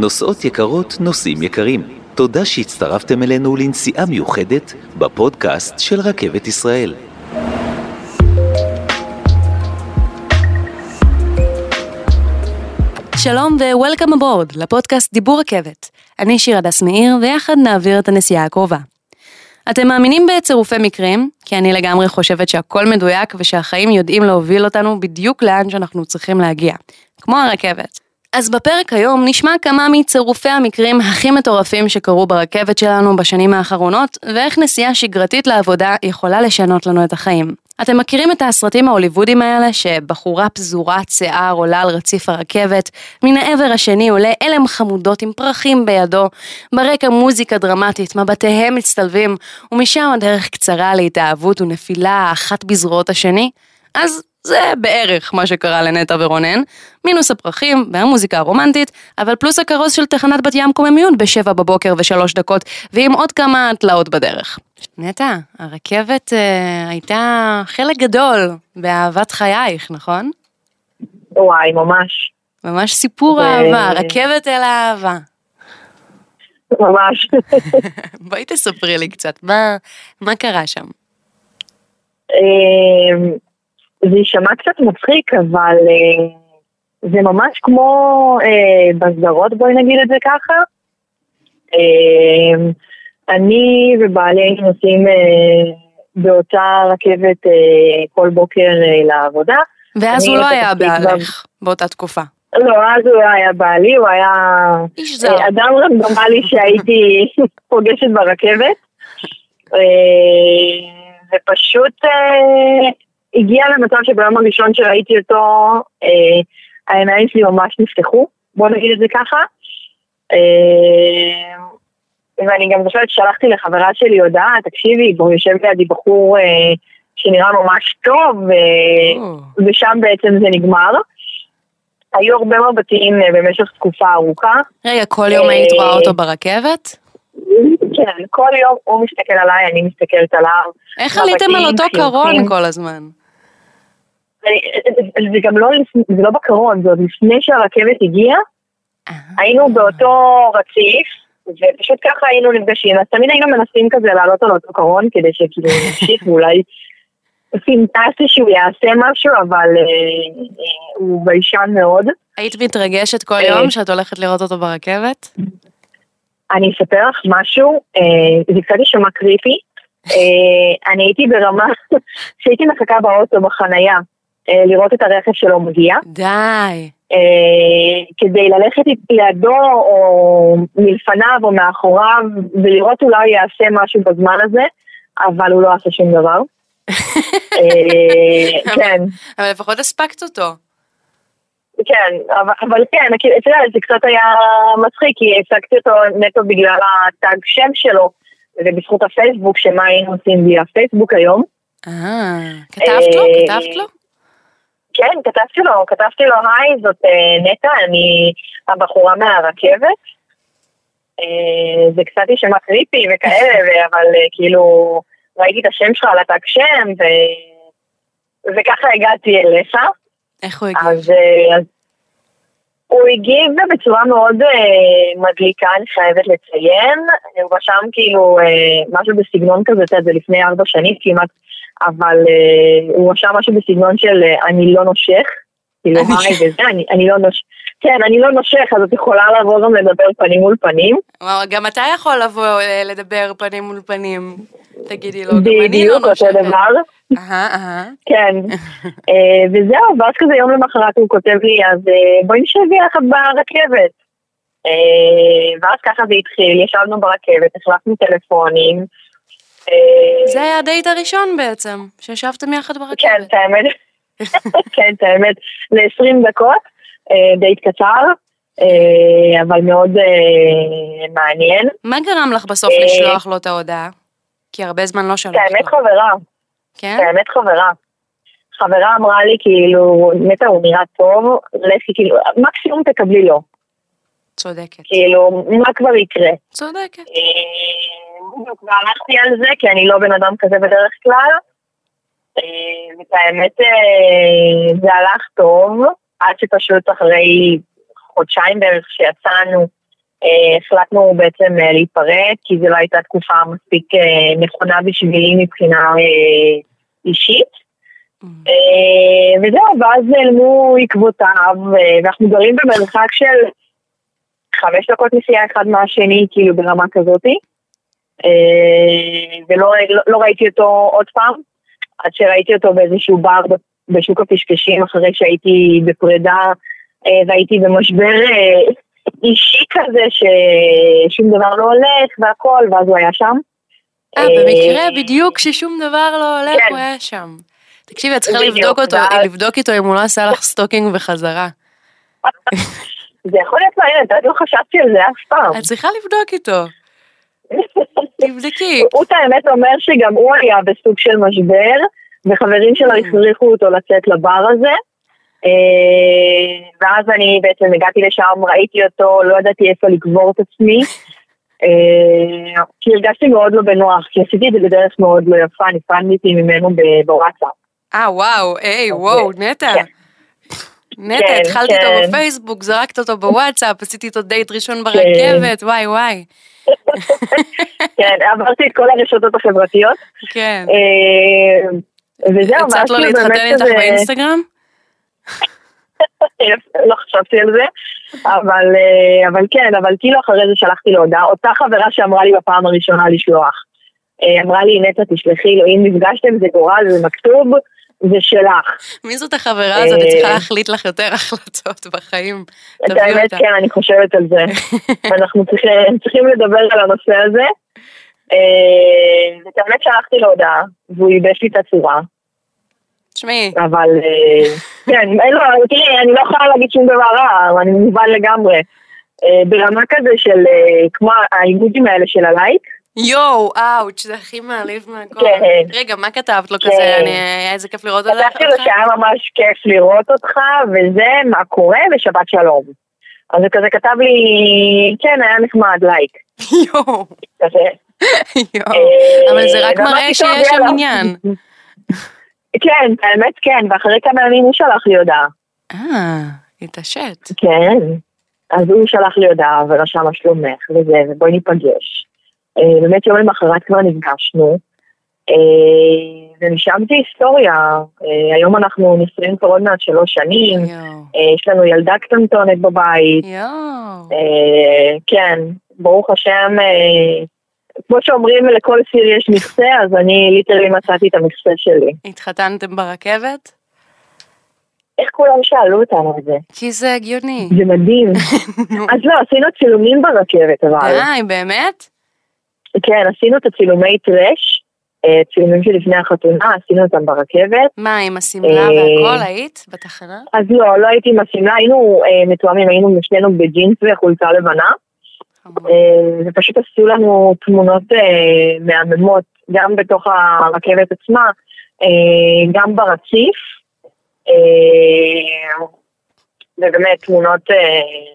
נוסעות יקרות, נוסעים יקרים. תודה שהצטרפתם אלינו לנסיעה מיוחדת בפודקאסט של רכבת ישראל. שלום ו-Welcome aboard לפודקאסט דיבור רכבת. אני שיר הדס מאיר ויחד נעביר את הנסיעה הקרובה. אתם מאמינים בצירופי מקרים? כי אני לגמרי חושבת שהכל מדויק ושהחיים יודעים להוביל אותנו בדיוק לאן שאנחנו צריכים להגיע. כמו הרכבת. אז בפרק היום נשמע כמה מצירופי המקרים הכי מטורפים שקרו ברכבת שלנו בשנים האחרונות, ואיך נסיעה שגרתית לעבודה יכולה לשנות לנו את החיים. אתם מכירים את הסרטים ההוליוודים האלה, שבחורה פזורת שיער עולה על רציף הרכבת, מן העבר השני עולה אלם חמודות עם פרחים בידו, ברקע מוזיקה דרמטית, מבטיהם מצטלבים, ומשם הדרך קצרה להתאהבות ונפילה אחת בזרועות השני? אז זה בערך מה שקרה לנטע ורונן, מינוס הפרחים והמוזיקה הרומנטית, אבל פלוס הכרוז של תחנת בת ים קוממיות בשבע בבוקר ושלוש דקות, ועם עוד כמה תלאות בדרך. נטע, הרכבת אה, הייתה חלק גדול באהבת חייך, נכון? וואי, ממש. ממש סיפור ו- אהבה, רכבת אל האהבה. ממש. בואי תספרי לי קצת, מה, מה קרה שם? זה יישמע קצת מצחיק, אבל אה, זה ממש כמו אה, בסדרות, בואי נגיד את זה ככה. אה, אני ובעלי היינו נוסעים באותה רכבת כל בוקר לעבודה. ואז הוא לא היה בעלך באותה תקופה. לא, אז הוא לא היה בעלי, הוא היה איש זר. אדם רנדומלי שהייתי פוגשת ברכבת. ופשוט הגיע למצב שביום הראשון שראיתי אותו, אה, העיניים שלי ממש נפתחו, בוא נגיד את זה ככה. אה, ואני גם זוכרת ששלחתי לחברה שלי הודעה, תקשיבי, בו יושב לידי בחור אה, שנראה ממש טוב, אה, או. ושם בעצם זה נגמר. היו הרבה מבטים אה, במשך תקופה ארוכה. רגע, כל יום היית רואה אה, אותו ברכבת? כן, כל יום הוא מסתכל עליי, אני מסתכלת עליו. איך עליתם על אותו קרון. כל הזמן? זה גם לא, זה לא בקרון, זה עוד לפני שהרכבת הגיעה, אה. היינו באותו רציף, ופשוט ככה היינו נפגשים, אז תמיד היינו מנסים כזה לעלות על אותו קרון, כדי שכאילו נמשיך ואולי פינטסטי שהוא יעשה משהו, אבל אה, אה, הוא ביישן מאוד. היית מתרגשת כל. יום שאת הולכת לראות אותו ברכבת? אני אספר לך משהו, אה, זה קצת יישמע קריפי. אני הייתי ברמה שהייתי מחכה באוטו בחנייה לראות את הרכב שלו מגיע, די. אה, כדי ללכת לידו או מלפניו או מאחוריו ולראות אולי יעשה משהו בזמן הזה, אבל הוא לא עשה שום דבר. אה, כן. אבל לפחות הספקת אותו. כן, אבל, אבל כן, כאילו, אתה יודע, זה קצת היה מצחיק, כי הפסקתי אותו נטו בגלל הטאג שם שלו, ובזכות הפייסבוק, שמה היינו עושים בלי הפייסבוק היום. אה, כתבת לו? אה, כתבת לו? כן, כתבתי לו, כתבתי לו, היי, זאת אה, נטע, אני הבחורה מהרכבת. אה, זה קצת יישמע קריפי וכאלה, אבל אה, כאילו, ראיתי את השם שלך על הטאג שם, ו... וככה הגעתי אליך. איך הוא הגיב? אז, אז הוא הגיב בצורה מאוד אה, מדליקה, אני חייבת לציין. הוא רשם כאילו אה, משהו בסגנון כזה, זה לפני ארבע שנים כמעט, אבל אה, הוא רשם משהו בסגנון של אה, אני לא נושך. כאילו, אני- היי וזה, אני, אני לא נושך. כן, אני לא נושך, אז את יכולה לבוא גם לדבר פנים מול פנים. וואו, גם אתה יכול לבוא אה, לדבר פנים מול פנים. תגידי לו, גם אני לא בדיוק אותו. דבר. כן. וזהו, ואז כזה יום למחרת הוא כותב לי, אז בואי נשב יחד ברכבת. ואז ככה זה התחיל, ישבנו ברכבת, החלפנו טלפונים. זה היה הדייט הראשון בעצם, שישבתם יחד כן, ברכבת. את האמת, כן, את האמת, ל-20 דקות, אה, דייט קצר, אה, אבל מאוד אה, מעניין. מה גרם לך בסוף לשלוח לו את ההודעה? כי הרבה זמן לא את שלחת האמת לו. חברה, כן? את האמת חברה. חברה אמרה לי, כאילו, נטע הוא נראה טוב, לכי, כאילו, מקסימום תקבלי לו. צודקת. כאילו, מה כבר יקרה? צודקת. בדיוק, והלכתי על זה, כי אני לא בן אדם כזה בדרך כלל. אה, ואת האמת, אה, זה הלך טוב, עד שפשוט אחרי חודשיים בערך שיצאנו, אה, החלטנו בעצם להיפרד, כי זו לא הייתה תקופה מספיק נכונה בשבילי מבחינה אישית. אה, וזהו, ואז נעלמו עקבותיו, ואנחנו גרים במרחק של חמש דקות נסיעה אחד מהשני, כאילו ברמה כזאתי. אה, ולא לא, לא ראיתי אותו עוד פעם, עד שראיתי אותו באיזשהו בר בשוק הפשפשים, אחרי שהייתי בפרידה אה, והייתי במשבר אה, אישי כזה, ששום דבר לא הולך והכל, ואז הוא היה שם. אה, במקרה בדיוק כששום דבר לא הולך, כן. הוא היה שם. תקשיבי, את צריכה לבדוק אותו, ואז- לבדוק איתו אם הוא לא עשה לך stalking בחזרה. זה יכול להיות מעניין, את לא חשבתי על זה אף פעם. את צריכה לבדוק איתו, תבדקי. הוא את האמת אומר שגם הוא היה בסוג של משבר, וחברים שלו Mm. הכריחו אותו לצאת לבר הזה. אה, ואז אני בעצם הגעתי לשם, ראיתי אותו, לא ידעתי איפה לקבור את עצמי. אה, כי הרגשתי מאוד לא בנוח, כי עשיתי את זה בדרך מאוד לא יפה, נפרדתי ממנו בוואטסאפ. אה, וואו, היי, וואו, נטע. כן. נטע, כן, התחלתי כן. בפייסבוק, זרקת אותו בוואטסאפ, עשיתי איתו דייט ראשון ברכבת, וואי וואי. כן, עברתי את כל הרשתות החברתיות. כן. אה, וזהו, הצעת לו כאילו להתחתן באמת איתך כזה- באינסטגרם? לא חשבתי על זה, אבל, אה, אבל כן, אבל כאילו אחרי זה שלחתי לו הודעה, אותה חברה שאמרה לי בפעם הראשונה לשלוח. אה, אמרה לי, נטע, תשלחי לו, אם נפגשתם זה גורל, זה מכתוב, זה שלך. מי זאת החברה הזאת? היא אה, צריכה להחליט לך יותר החלטות בחיים. את האמת. כן, אני חושבת על זה. אנחנו צריכים, לדבר על הנושא הזה. אה, ואת האמת שלחתי לו הודעה, והוא ייבש לי את הצורה, תשמעי, אבל אה, כן, לו, תראי, אני לא יכולה להגיד שום דבר רע, אני מובן לגמרי. ברמה כזה של, כמו האימוג'ים האלה של הלייק, יואו, אאוץ', זה הכי מעליב מהכל. כן. רגע, מה כתבת לו כן. כזה? אני- היה איזה כיף לראות אותך. כתבתי לו שהיה ממש כיף לראות אותך, וזה, מה קורה, ושבת שלום. אז הוא כזה כתב לי, כן, היה נחמד, לייק. יואו. יואו. אה, אבל זה רק מראה "טוב, שיש שם יאללה." עניין. כן, האמת כן, ואחרי כמה ימים הוא שלח לי הודעה. אה, התעשת. כן. אז הוא שלח לי הודעה ורשם מה שלומך וזה, ובואי ניפגש. אה, באמת יום למחרת כבר נפגשנו, אה, ומשם זה היסטוריה. אה, היום אנחנו נשואים כבר עוד מעט שלוש שנים. אה, יש לנו ילדה קטנטונת בבית. אה, כן, ברוך השם, אה, כמו שאומרים לכל סיר יש מכסה, אז אני ליטרלי מצאתי את המכסה שלי. התחתנתם ברכבת? איך כולם שאלו אותנו את זה? כי זה הגיוני. זה מדהים. אז לא, עשינו צילומים ברכבת, אבל. די, באמת? כן, עשינו את הצילומי טרש, אה, צילומים שלפני החתונה, עשינו אותם ברכבת. מה, עם השמלה אה, והכל היית בתחנה? אז לא, לא הייתי עם השמלה, היינו אה, מתואמים, היינו שנינו בג'ינס וחולצה לבנה, ופשוט עשו לנו תמונות מהממות, גם בתוך הרכבת עצמה, גם ברציף, ובאמת תמונות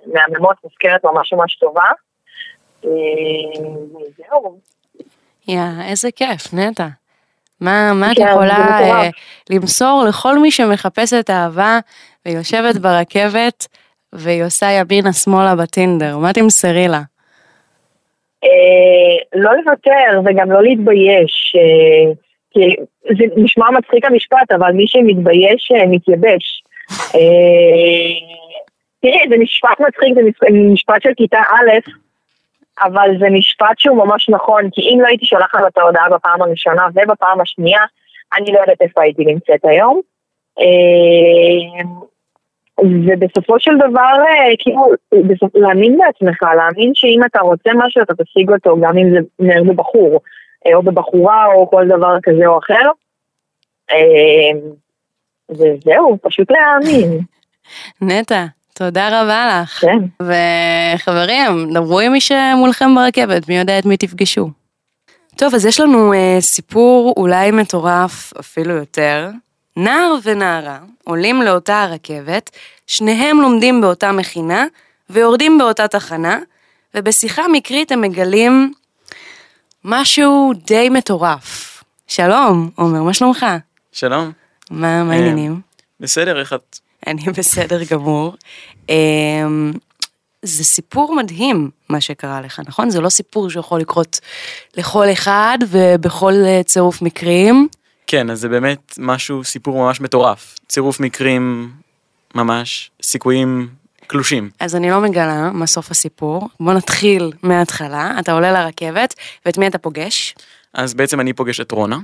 מהממות, מזכרת ממש ממש טובה. וזהו. יא, איזה כיף, נטע. מה, מה את כן, יכולה. אה, למסור לכל מי שמחפשת אהבה ויושבת ברכבת והיא עושה ימינה-שמאלה בטינדר? מה תמסרי לה? אה, לא לוותר וגם לא להתבייש. אה, כי זה נשמע מצחיק המשפט, אבל מי שמתבייש מתייבש. אה, תראי, זה משפט מצחיק, זה מש- משפט של כיתה א', אבל זה משפט שהוא ממש נכון, כי אם לא הייתי שולחת לו את ההודעה בפעם הראשונה ובפעם השנייה, אני לא יודעת איפה הייתי נמצאת היום. אה, ובסופו של דבר, אה, כאילו, בסופ... להאמין בעצמך, להאמין שאם אתה רוצה משהו, אתה תשיג אותו, גם אם זה נר בבחור, אה, או בבחורה, או כל דבר כזה או אחר. וזהו, פשוט להאמין, נטע, תודה רבה לך. כן. וחברים, דברו עם מי שמולכם ברכבת, מי יודע את מי תפגשו. טוב, אז יש לנו אה, סיפור אולי מטורף אפילו יותר. נער ונערה עולים לאותה הרכבת, שניהם לומדים באותה מכינה ויורדים באותה תחנה, ובשיחה מקרית הם מגלים משהו די מטורף. שלום, עומר, מה שלומך? שלום. מה, מה אה, העניינים? בסדר, איך את? אני בסדר גמור. אמ, זה סיפור מדהים מה שקרה לך, נכון? זה לא סיפור שיכול לקרות לכל אחד ובכל אה, צירוף מקרים. כן, אז זה באמת משהו, סיפור ממש מטורף. צירוף מקרים ממש, סיכויים קלושים. אז אני לא מגלה מה סוף הסיפור. בוא נתחיל מההתחלה. אתה עולה לרכבת, ואת מי אתה פוגש? אז בעצם אני פוגש את רונה,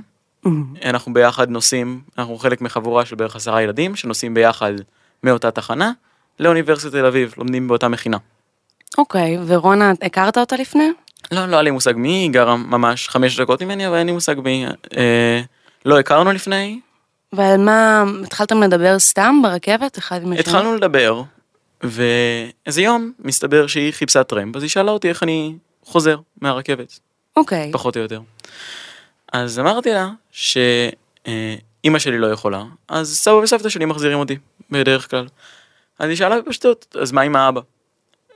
אנחנו ביחד נוסעים, אנחנו חלק מחבורה של בערך עשרה ילדים, שנוסעים ביחד מאותה תחנה לאוניברסיטת תל אביב, לומדים באותה מכינה. אוקיי, ורונה, הכרת אותה לפני? לא, לא היה לי מושג מי, היא גרה ממש חמש דקות ממני, אבל אין לי מושג מי. אה, לא הכרנו לפני, ועל מה, התחלתם לדבר סתם ברכבת, אחד עם? התחלנו לדבר, ואיזה יום מסתבר שהיא חיפשה טרמפ, אז היא שאלה אותי איך אני חוזר מהרכבת, אוקיי. פחות או יותר. אז אמרתי לה שאימא שלי לא יכולה, אז סבא וסבתא שלי מחזירים אותי, בדרך כלל. אז היא שאלה בפשטות, אז מה עם האבא?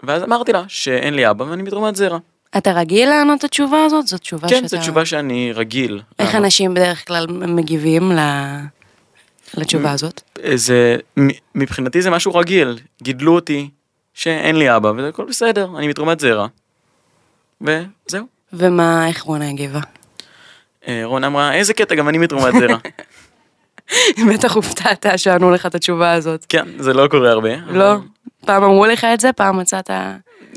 ואז אמרתי לה שאין לי אבא ואני מתרומת זרע. אתה רגיל לענות את התשובה הזאת? זו תשובה כן, שאתה... זו תשובה שאני רגיל. איך לענות. אנשים בדרך כלל מגיבים ל- לתשובה הזאת? זה, מבחינתי זה משהו רגיל, גידלו אותי שאין לי אבא וזה הכל בסדר, אני מתרומת זרע. וזהו. ומה, איך רונה הגיבה? אה, רון אמרה, איזה קטע, גם אני מתרומת זרע. בטח הופתעת שענו לך את התשובה הזאת. כן, זה לא קורה הרבה. אבל- לא? פעם אמרו לך את זה? פעם מצאת...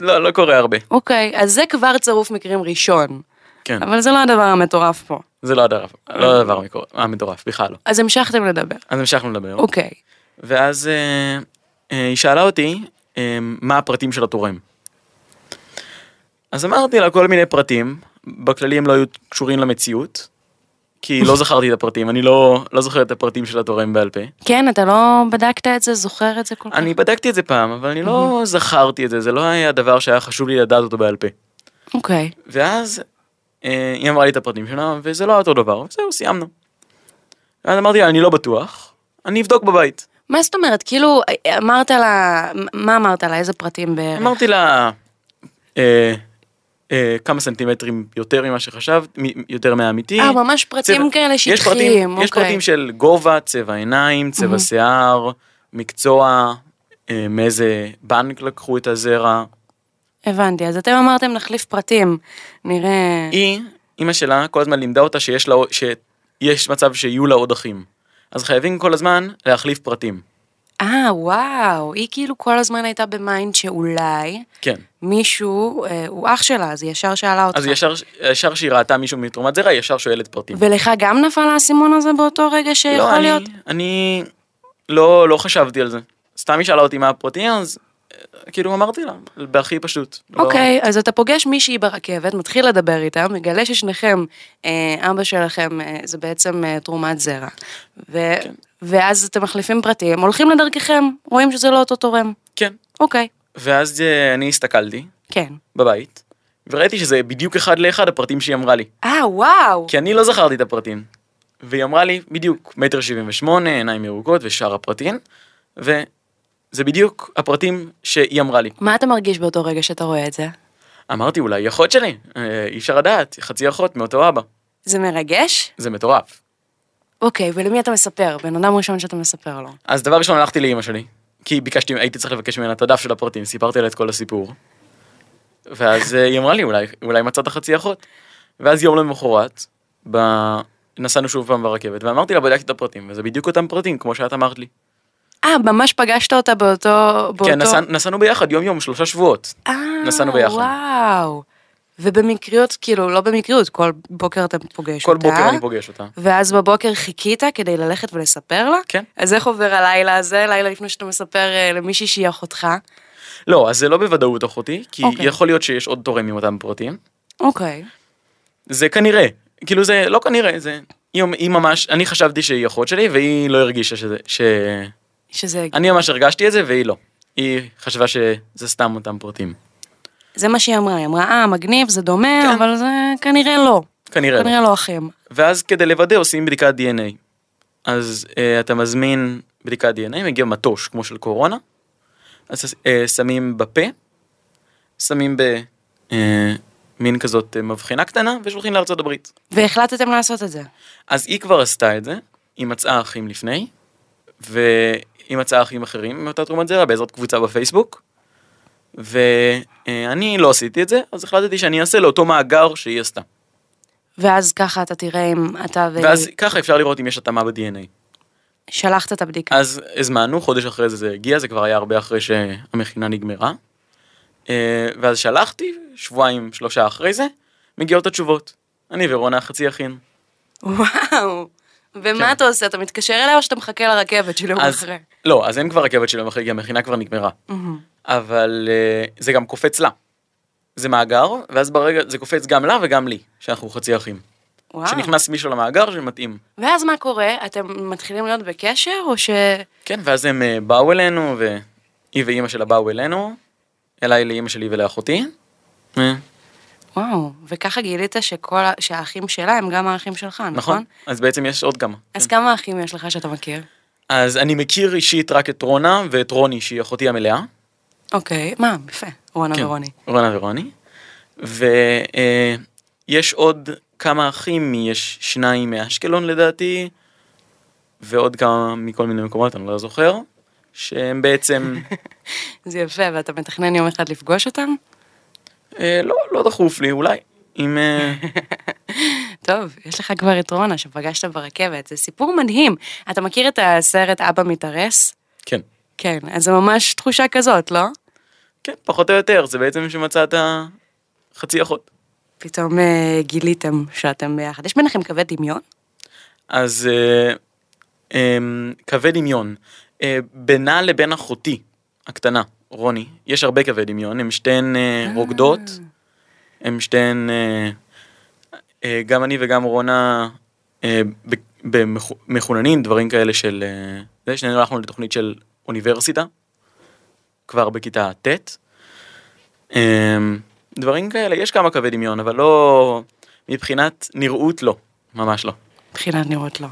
לא, לא קורה הרבה. אוקיי, אז זה כבר צירוף מקרים ראשון. כן, אבל זה לא הדבר המטורף פה. זה לא הדבר, לא הדבר המטורף, בכלל לא. אז המשכתם לדבר. אז המשכנו לדבר. אוקיי. ואז אה, אה, היא שאלה אותי אה, מה הפרטים של התורם. אז אמרתי לה כל מיני פרטים, בכללי הם לא היו קשורים למציאות, כי לא זכרתי את הפרטים, אני לא, לא זוכר את הפרטים של התורם בעל פה. כן, אתה לא בדקת את זה, זוכר את זה כל כך? אני בדקתי את זה פעם, אבל אני לא זכרתי את זה, זה לא היה דבר שהיה חשוב לי לדעת אותו בעל פה. אוקיי. ואז אה, היא אמרה לי את הפרטים שלה, וזה לא אותו דבר, וזהו, סיימנו. ואז אמרתי לה, אני לא בטוח, אני אבדוק בבית. מה זאת אומרת? כאילו, אמרת לה, מה אמרת לה? איזה פרטים בערך? אמרתי לה, אה, אה, כמה סנטימטרים יותר ממה שחשבת, יותר מהאמיתי. אה, ממש פרטים צבע- כאלה יש שטחיים, פרטים, יש אוקיי. פרטים של גובה, צבע עיניים, צבע שיער, מקצוע, אה, מאיזה בנק לקחו את הזרע. הבנתי, אז אתם אמרתם נחליף פרטים. נראה... היא, אימא שלה, כל הזמן לימדה אותה שיש לה, שיש מצב שיהיו לה עוד אחים. אז חייבים כל הזמן להחליף פרטים. אה, וואו, היא כאילו כל הזמן הייתה ב mind שאולי כן. מישהו, אה, הוא אח שלה, אז היא ישר שאלה אותך. אז ישר, ישר שהיא ראתה מישהו מתרומת זרע, היא ישר שואלת פרטים. ולך גם נפל האסימון הזה באותו רגע שיכול לא, אני, להיות? אני לא, לא חשבתי על זה. סתם היא שאלה אותי מה הפרטים, אז כאילו אמרתי לה, בהכי פשוט. לא- אוקיי, אז אתה פוגש מישהי ברכבת, מתחיל לדבר איתה, מגלה ששניכם, אה, אבא שלכם אה, זה בעצם אה, תרומת זרע. ו- כן. ואז אתם מחליפים פרטים, הולכים לדרככם, רואים שזה לא אותו תורם. כן. אוקיי, ואז אה, אני הסתכלתי כן. בבית, וראיתי שזה בדיוק אחד לאחד הפרטים שהיא אמרה לי. אה, וואו. כי אני לא זכרתי את הפרטים. והיא אמרה לי, בדיוק, מטר שבעים ושמונה, עיניים ירוקות ושאר הפרטים, וזה בדיוק הפרטים שהיא אמרה לי. מה אתה מרגיש באותו רגע שאתה רואה את זה? אמרתי, אולי היא אחות שלי, אה, אי אפשר לדעת, חצי אחות מאותו אבא. זה מרגש? זה מטורף. אוקיי, ולמי אתה מספר? בן אדם ראשון שאתה מספר לו. אז דבר ראשון הלכתי לאימא שלי, כי ביקשתי, הייתי צריך לבקש ממנה את הדף של הפרטים, סיפרתי לה את כל הסיפור. ואז אה, היא אמרה לי, אולי, אולי מצאת חצי אחות. ואז יום למחרת, ב... נסענו שוב פעם ברכבת, ואמרתי לה, בדקתי את הפרטים, וזה בדיוק אותם פרטים, כמו שאת אמרת לי. אה, ממש פגשת אותה באותו... באותו... כן, נסע, נסענו ביחד יום יום, שלושה שבועות. אה, נסענו ביחד. וואו. ובמקריות, כאילו, לא במקריות, כל בוקר אתה פוגש כל אותה. בוקר אני פוגש אותה. ואז בבוקר חיכית כדי ללכת ולספר לה? כן. אז איך עובר הלילה הזה, לילה לפני שאתה מספר אה, למישהי שהיא אחותך? לא, אז זה לא בוודאות אחותי, כי אוקיי. יכול להיות שיש עוד תורם עם אותם פרטים. אוקיי. זה כנראה, כאילו זה לא כנראה, זה... היא, היא ממש, אני חשבתי שהיא אחות שלי, והיא לא הרגישה שזה, ש... שזה... אני ממש הרגשתי את זה, והיא לא. היא חשבה שזה סתם אותם פרטים. זה מה שהיא אמרה, היא אמרה, אה, מגניב, זה דומה, כן. אבל זה כנראה לא. כנראה לא. כנראה לא אחים. ואז כדי לוודא עושים בדיקת DNA. אז אה, אתה מזמין בדיקת DNA, מגיע מטוש כמו של קורונה, אז אה, שמים בפה, שמים במין כזאת אה, מבחנה קטנה ושולחים לארצות הברית. והחלטתם לעשות את זה. אז היא כבר עשתה את זה, היא מצאה אחים לפני, והיא מצאה אחים אחרים מאותה תרומת זרע בעזרת קבוצה בפייסבוק, ואני לא עשיתי את זה, אז החלטתי שאני אעשה לאותו מאגר שהיא עשתה. ואז ככה אתה תראה אם אתה ו... ואז ככה אפשר לראות אם יש התאמה ב-DNA. שלחת את הבדיקה. אז הזמנו, חודש אחרי זה זה הגיע, זה כבר היה הרבה אחרי שהמכינה נגמרה. אה, ואז שלחתי, שבועיים, שלושה אחרי זה, מגיעות התשובות. אני ורונה חצי אחים. וואו. ומה כן. אתה עושה? אתה מתקשר אליה או שאתה מחכה לרכבת של יום אז, אחרי? לא, אז אין כבר רכבת של יום אחרי, כי המכינה כבר נגמרה. מהמם. אבל אה, זה גם קופץ לה. זה מאגר, ואז ברגע, זה קופץ גם לה וגם לי, שאנחנו חצי אחים. וואו. שנכנס מישהו למאגר שמתאים. ואז מה קורה? אתם מתחילים להיות בקשר או ש... כן, ואז הם אה, באו אלינו, והיא ואימא שלה באו אלינו, אליי לאימא שלי ולאחותי. אה, וואו, וככה גילית שכל. שהאחים שלה הם גם האחים שלך, נכון? נכון? אז בעצם יש עוד כמה. אז כן. כמה אחים יש לך שאתה מכיר? אז אני מכיר אישית רק את רונה ואת רוני, שהיא אחותי המלאה. אוקיי, מה, יפה, רונה כן, ורוני. רונה ורוני. ויש עוד כמה אחים, יש שניים מאשקלון לדעתי, ועוד כמה מכל מיני מקומות, אני לא זוכר, שהם בעצם, זה יפה, ואתה מתכנן יום אחד לפגוש אותם? אה, לא, לא דחוף לי, אולי. אם... טוב, יש לך כבר את רונה שפגשת ברכבת, זה סיפור מדהים. אתה מכיר את הסרט אבא מתארס? כן, כן, אז זה ממש תחושה כזאת, לא? כן, פחות או יותר, זה בעצם שמצאת חצי אחות. פתאום אה, גיליתם שאתם ביחד. יש ביניכם קווי דמיון? אז אה, אה, קווי דמיון. אה, בינה לבין אחותי הקטנה, רוני, יש הרבה קווי דמיון, הן שתיהן אה, רוקדות, הן שתיהן, אה, אה, גם אני וגם רונה, אה, במחוננים, דברים כאלה של, אה, זה, שנינו הלכנו לתוכנית של אוניברסיטה, כבר בכיתה ט'. אה, דברים כאלה, יש כמה קווי דמיון, אבל לא, מבחינת נראות לא, ממש לא. מבחינת נראות לא.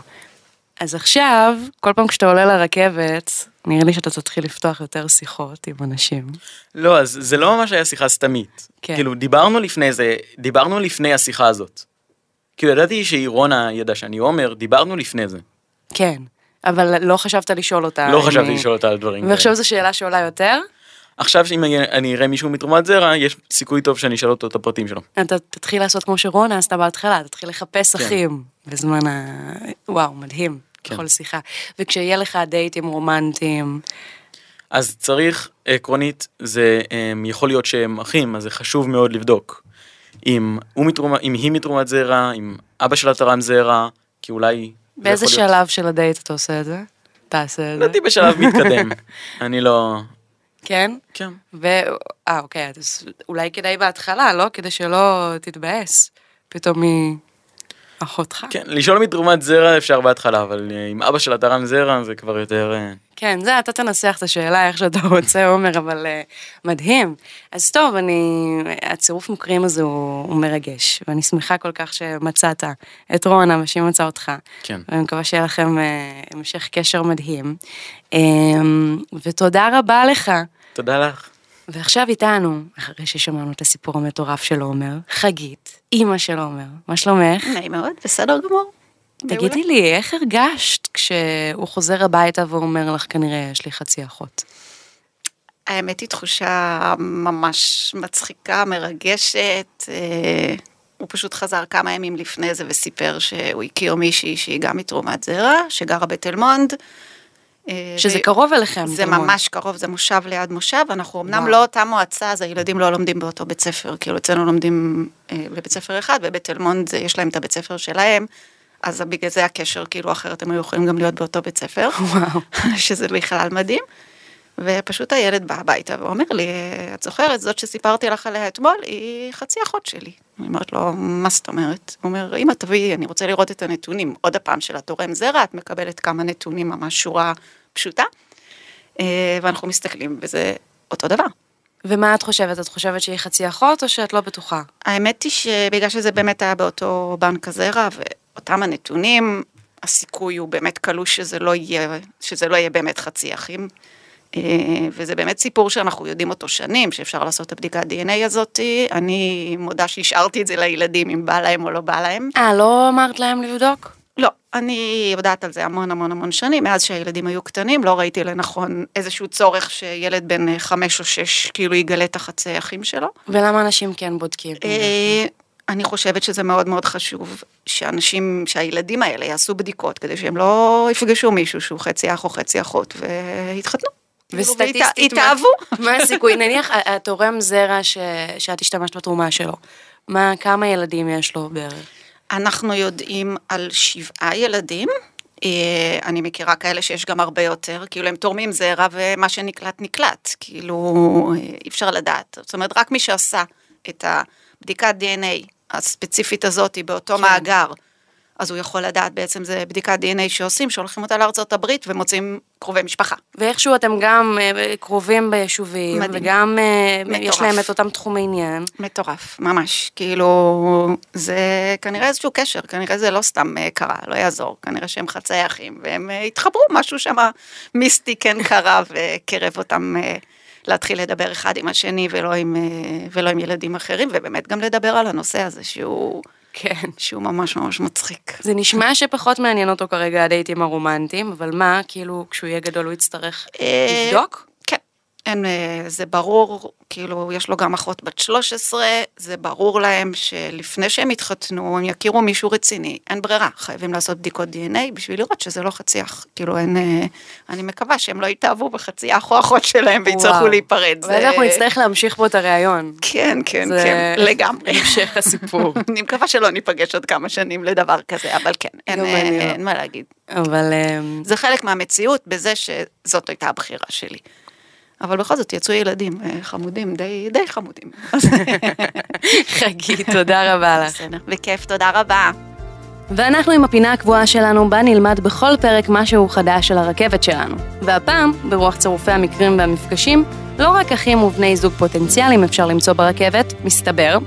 אז עכשיו, כל פעם כשאתה עולה לרכבת, נראה לי שאתה תתחיל לפתוח יותר שיחות עם אנשים. לא, אז זה לא ממש היה שיחה סתמית. כן. כאילו, דיברנו לפני זה, דיברנו לפני השיחה הזאת. כאילו, ידעתי שהיא רונה ידעה שאני עומר, דיברנו לפני זה. כן, אבל לא חשבת לשאול אותה. לא אם חשבתי לשאול אותה על דברים ועכשיו זו שאלה שעולה יותר, עכשיו, אם אני- אראה מישהו מתרומת זרע, יש סיכוי טוב שאני אשאל אותו את הפרטים שלו. אתה תתחיל לעשות כמו שרונה עשתה בהתחלה, תתחיל לחפש כן. אחים בזמן ה... וואו, מדהים, כן. בכל שיחה. וכשיהיה לך דייטים רומנטיים, אז צריך, עקרונית, זה הם, יכול להיות שהם אחים, אז זה חשוב מאוד לבדוק. אם, מתרומה, אם היא מתרומת זרע, אם אבא שלה תרם זרע, כי אולי... זה באיזה יכול להיות- שלב של הדייט אתה עושה את זה? תעשה את זה. לדעתי בשלב מתקדם. אני לא... כן? כן. ו... אה, אוקיי, אז אולי כדאי בהתחלה, לא? כדי שלא תתבאס. פתאום היא אחותך. כן, לשאול מתרומת זרע אפשר בהתחלה, אבל אה, אם אבא שלה תרם זרע זה כבר יותר... אה, כן, זה, אתה תנסח את השאלה איך שאתה רוצה, עומר, אבל uh, מדהים. אז טוב, אני, הצירוף מקרים הזה הוא, הוא מרגש, ואני שמחה כל כך שמצאת את רונה ושהיא מצאה אותך. כן. ואני מקווה שיהיה לכם uh, המשך קשר מדהים. Um, ותודה רבה לך. תודה לך. ועכשיו איתנו, אחרי ששמענו את הסיפור המטורף של עומר, חגית, אימא של עומר, מה שלומך? נעים מאוד, בסדר גמור. תגידי לי, איך הרגשת כשהוא חוזר הביתה ואומר לך, כנראה יש לי חצי אחות? האמת היא תחושה ממש מצחיקה, מרגשת. אה, הוא פשוט חזר כמה ימים לפני זה וסיפר שהוא הכיר מישהי שהיא גם מתרומת זרע, שגרה בתל מונד. אה, שזה קרוב אליכם. זה. ממש קרוב, זה מושב ליד מושב, אנחנו אמנם. לא אותה מועצה, אז הילדים לא לומדים באותו בית ספר, כאילו אצלנו לומדים אה, בבית ספר אחד, ובתל מונד זה- יש להם את הבית ספר שלהם, אז בגלל זה הקשר, כאילו אחרת הם היו יכולים גם להיות באותו בית ספר, וואו. שזה בכלל מדהים. ופשוט הילד בא הביתה ואומר לי, את זוכרת, זאת שסיפרתי לך עליה אתמול, היא חצי אחות שלי. אני אומרת לו, מה זאת אומרת? הוא אומר, אמא תביאי, אני רוצה לראות את הנתונים. עוד הפעם של התורם זרע, את מקבלת כמה נתונים, ממש שורה פשוטה. אה, ואנחנו מסתכלים, וזה אותו דבר. ומה את חושבת? את חושבת שהיא חצי אחות או שאת לא בטוחה? האמת היא שבגלל שזה באמת היה באותו בנק הזרע, ואותם הנתונים, הסיכוי הוא באמת קלוש שזה לא יהיה, שזה לא יהיה באמת חצי אחים. אה, וזה באמת סיפור שאנחנו יודעים אותו שנים, שאפשר לעשות את הבדיקת DNA הזאת. אני מודה שהשארתי את זה לילדים, אם בא להם או לא בא להם. אה, לא אמרת להם לבדוק? לא, אני יודעת על זה המון המון המון שנים, מאז שהילדים היו קטנים, לא ראיתי לנכון איזשהו צורך שילד בן חמש או שש כאילו יגלה את החצי אחים שלו. ולמה אנשים כן בודקים? אה, אני חושבת שזה מאוד מאוד חשוב שאנשים, שהילדים האלה יעשו בדיקות כדי שהם לא יפגשו מישהו שהוא חצי אח או חצי אחות ויתחתנו. וסטטיסטית, כאילו, יתאהבו. מה הסיכוי? נניח התורם זרע ש... שאת השתמשת בתרומה שלו, מה, כמה ילדים יש לו בערך? אנחנו יודעים על שבעה ילדים. אה, אני מכירה כאלה שיש גם הרבה יותר, כאילו הם תורמים זרע ומה שנקלט נקלט, כאילו אי אפשר לדעת. זאת אומרת, רק מי שעשה את הבדיקת DNA הספציפית הזאת באותו כן. מאגר, אז הוא יכול לדעת בעצם זה בדיקת DNA שעושים, שהולכים אותה לארצות הברית ומוצאים קרובי משפחה. ואיכשהו אתם גם uh, קרובים ביישובים, מדהים. וגם uh, יש להם את אותם תחומי עניין. מטורף, ממש. כאילו, זה כנראה איזשהו קשר, כנראה זה לא סתם uh, קרה, לא יעזור. כנראה שהם חצי אחים, והם התחברו, משהו שם מיסטי כן קרה וקרב אותם. להתחיל לדבר אחד עם השני ולא עם, ולא עם ילדים אחרים, ובאמת גם לדבר על הנושא הזה שהוא כן. שהוא ממש ממש מצחיק. זה נשמע שפחות מעניין אותו כרגע הדייטים הרומנטיים, אבל מה, כאילו, כשהוא יהיה גדול הוא יצטרך אה, לבדוק? אין, אה, זה ברור, כאילו, יש לו גם אחות בת 13, זה ברור להם שלפני שהם יתחתנו, הם יכירו מישהו רציני, אין ברירה, חייבים לעשות בדיקות דנ"א בשביל לראות שזה לא חצי אח, כאילו אין, אה, אני מקווה שהם לא יתאהבו בחצי אח או אחות שלהם ויצטרכו להיפרד. ואז אנחנו נצטרך להמשיך פה את הראיון. כן, כן, כן, לגמרי. המשך הסיפור. אני מקווה שלא ניפגש עוד כמה שנים לדבר כזה, אבל כן, אין, אין, אין מה להגיד. אבל... זה חלק מהמציאות בזה שזאת הייתה הבחירה שלי. אבל בכל זאת יצאו ילדים אה, חמודים, די, די חמודים. חגי, תודה רבה לך. בסדר, בכיף, תודה רבה. ואנחנו עם הפינה הקבועה שלנו, בה נלמד בכל פרק משהו חדש של הרכבת שלנו. והפעם, ברוח צירופי המקרים והמפגשים, לא רק אחים ובני זוג פוטנציאליים אפשר למצוא ברכבת, מסתבר.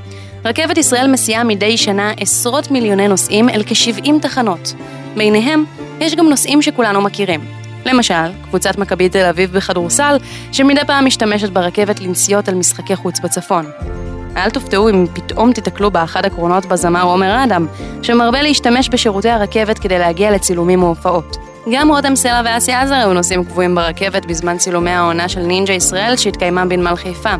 רכבת ישראל מסיעה מדי שנה עשרות מיליוני נוסעים אל כ-70 תחנות. ביניהם, יש גם נוסעים שכולנו מכירים, למשל, קבוצת מכבי תל אביב בכדורסל, שמדי פעם משתמשת ברכבת לנסיעות על משחקי חוץ בצפון. אל תופתעו אם פתאום תיתקלו באחד הקרונות בזמר עומר אדם, שמרבה להשתמש בשירותי הרכבת כדי להגיע לצילומים והופעות. גם רותם סלע ואסי עזר היו נוסעים קבועים ברכבת בזמן צילומי העונה של נינג'ה ישראל שהתקיימה בנמל חיפה.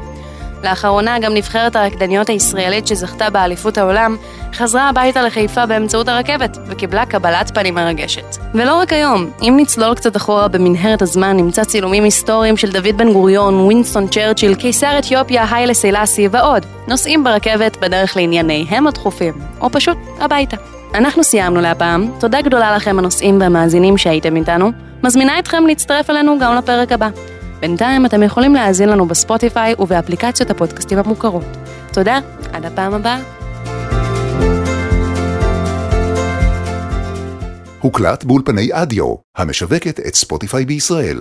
לאחרונה גם נבחרת הרקדניות הישראלית שזכתה באליפות העולם, חזרה הביתה לחיפה באמצעות הרכבת, וקיבלה קבלת פנים מרגשת. ולא רק היום, אם נצלול קצת אחורה במנהרת הזמן, נמצא צילומים היסטוריים של דוד בן גוריון, ווינסטון צ'רצ'יל, קיסר אתיופיה, היילה סילאסי ועוד, נוסעים ברכבת בדרך לענייניהם הדחופים, או פשוט הביתה. אנחנו סיימנו להפעם, תודה גדולה לכם הנוסעים והמאזינים שהייתם איתנו, מזמינה אתכם להצטרף אלינו גם לפרק הבא. בינתיים אתם יכולים להאזין לנו בספוטיפיי ובאפליקציות הפודקאסטים המוכרות. תודה, עד הפעם הבאה. הוקלט באולפני אדיו, המשווקת את ספוטיפיי בישראל.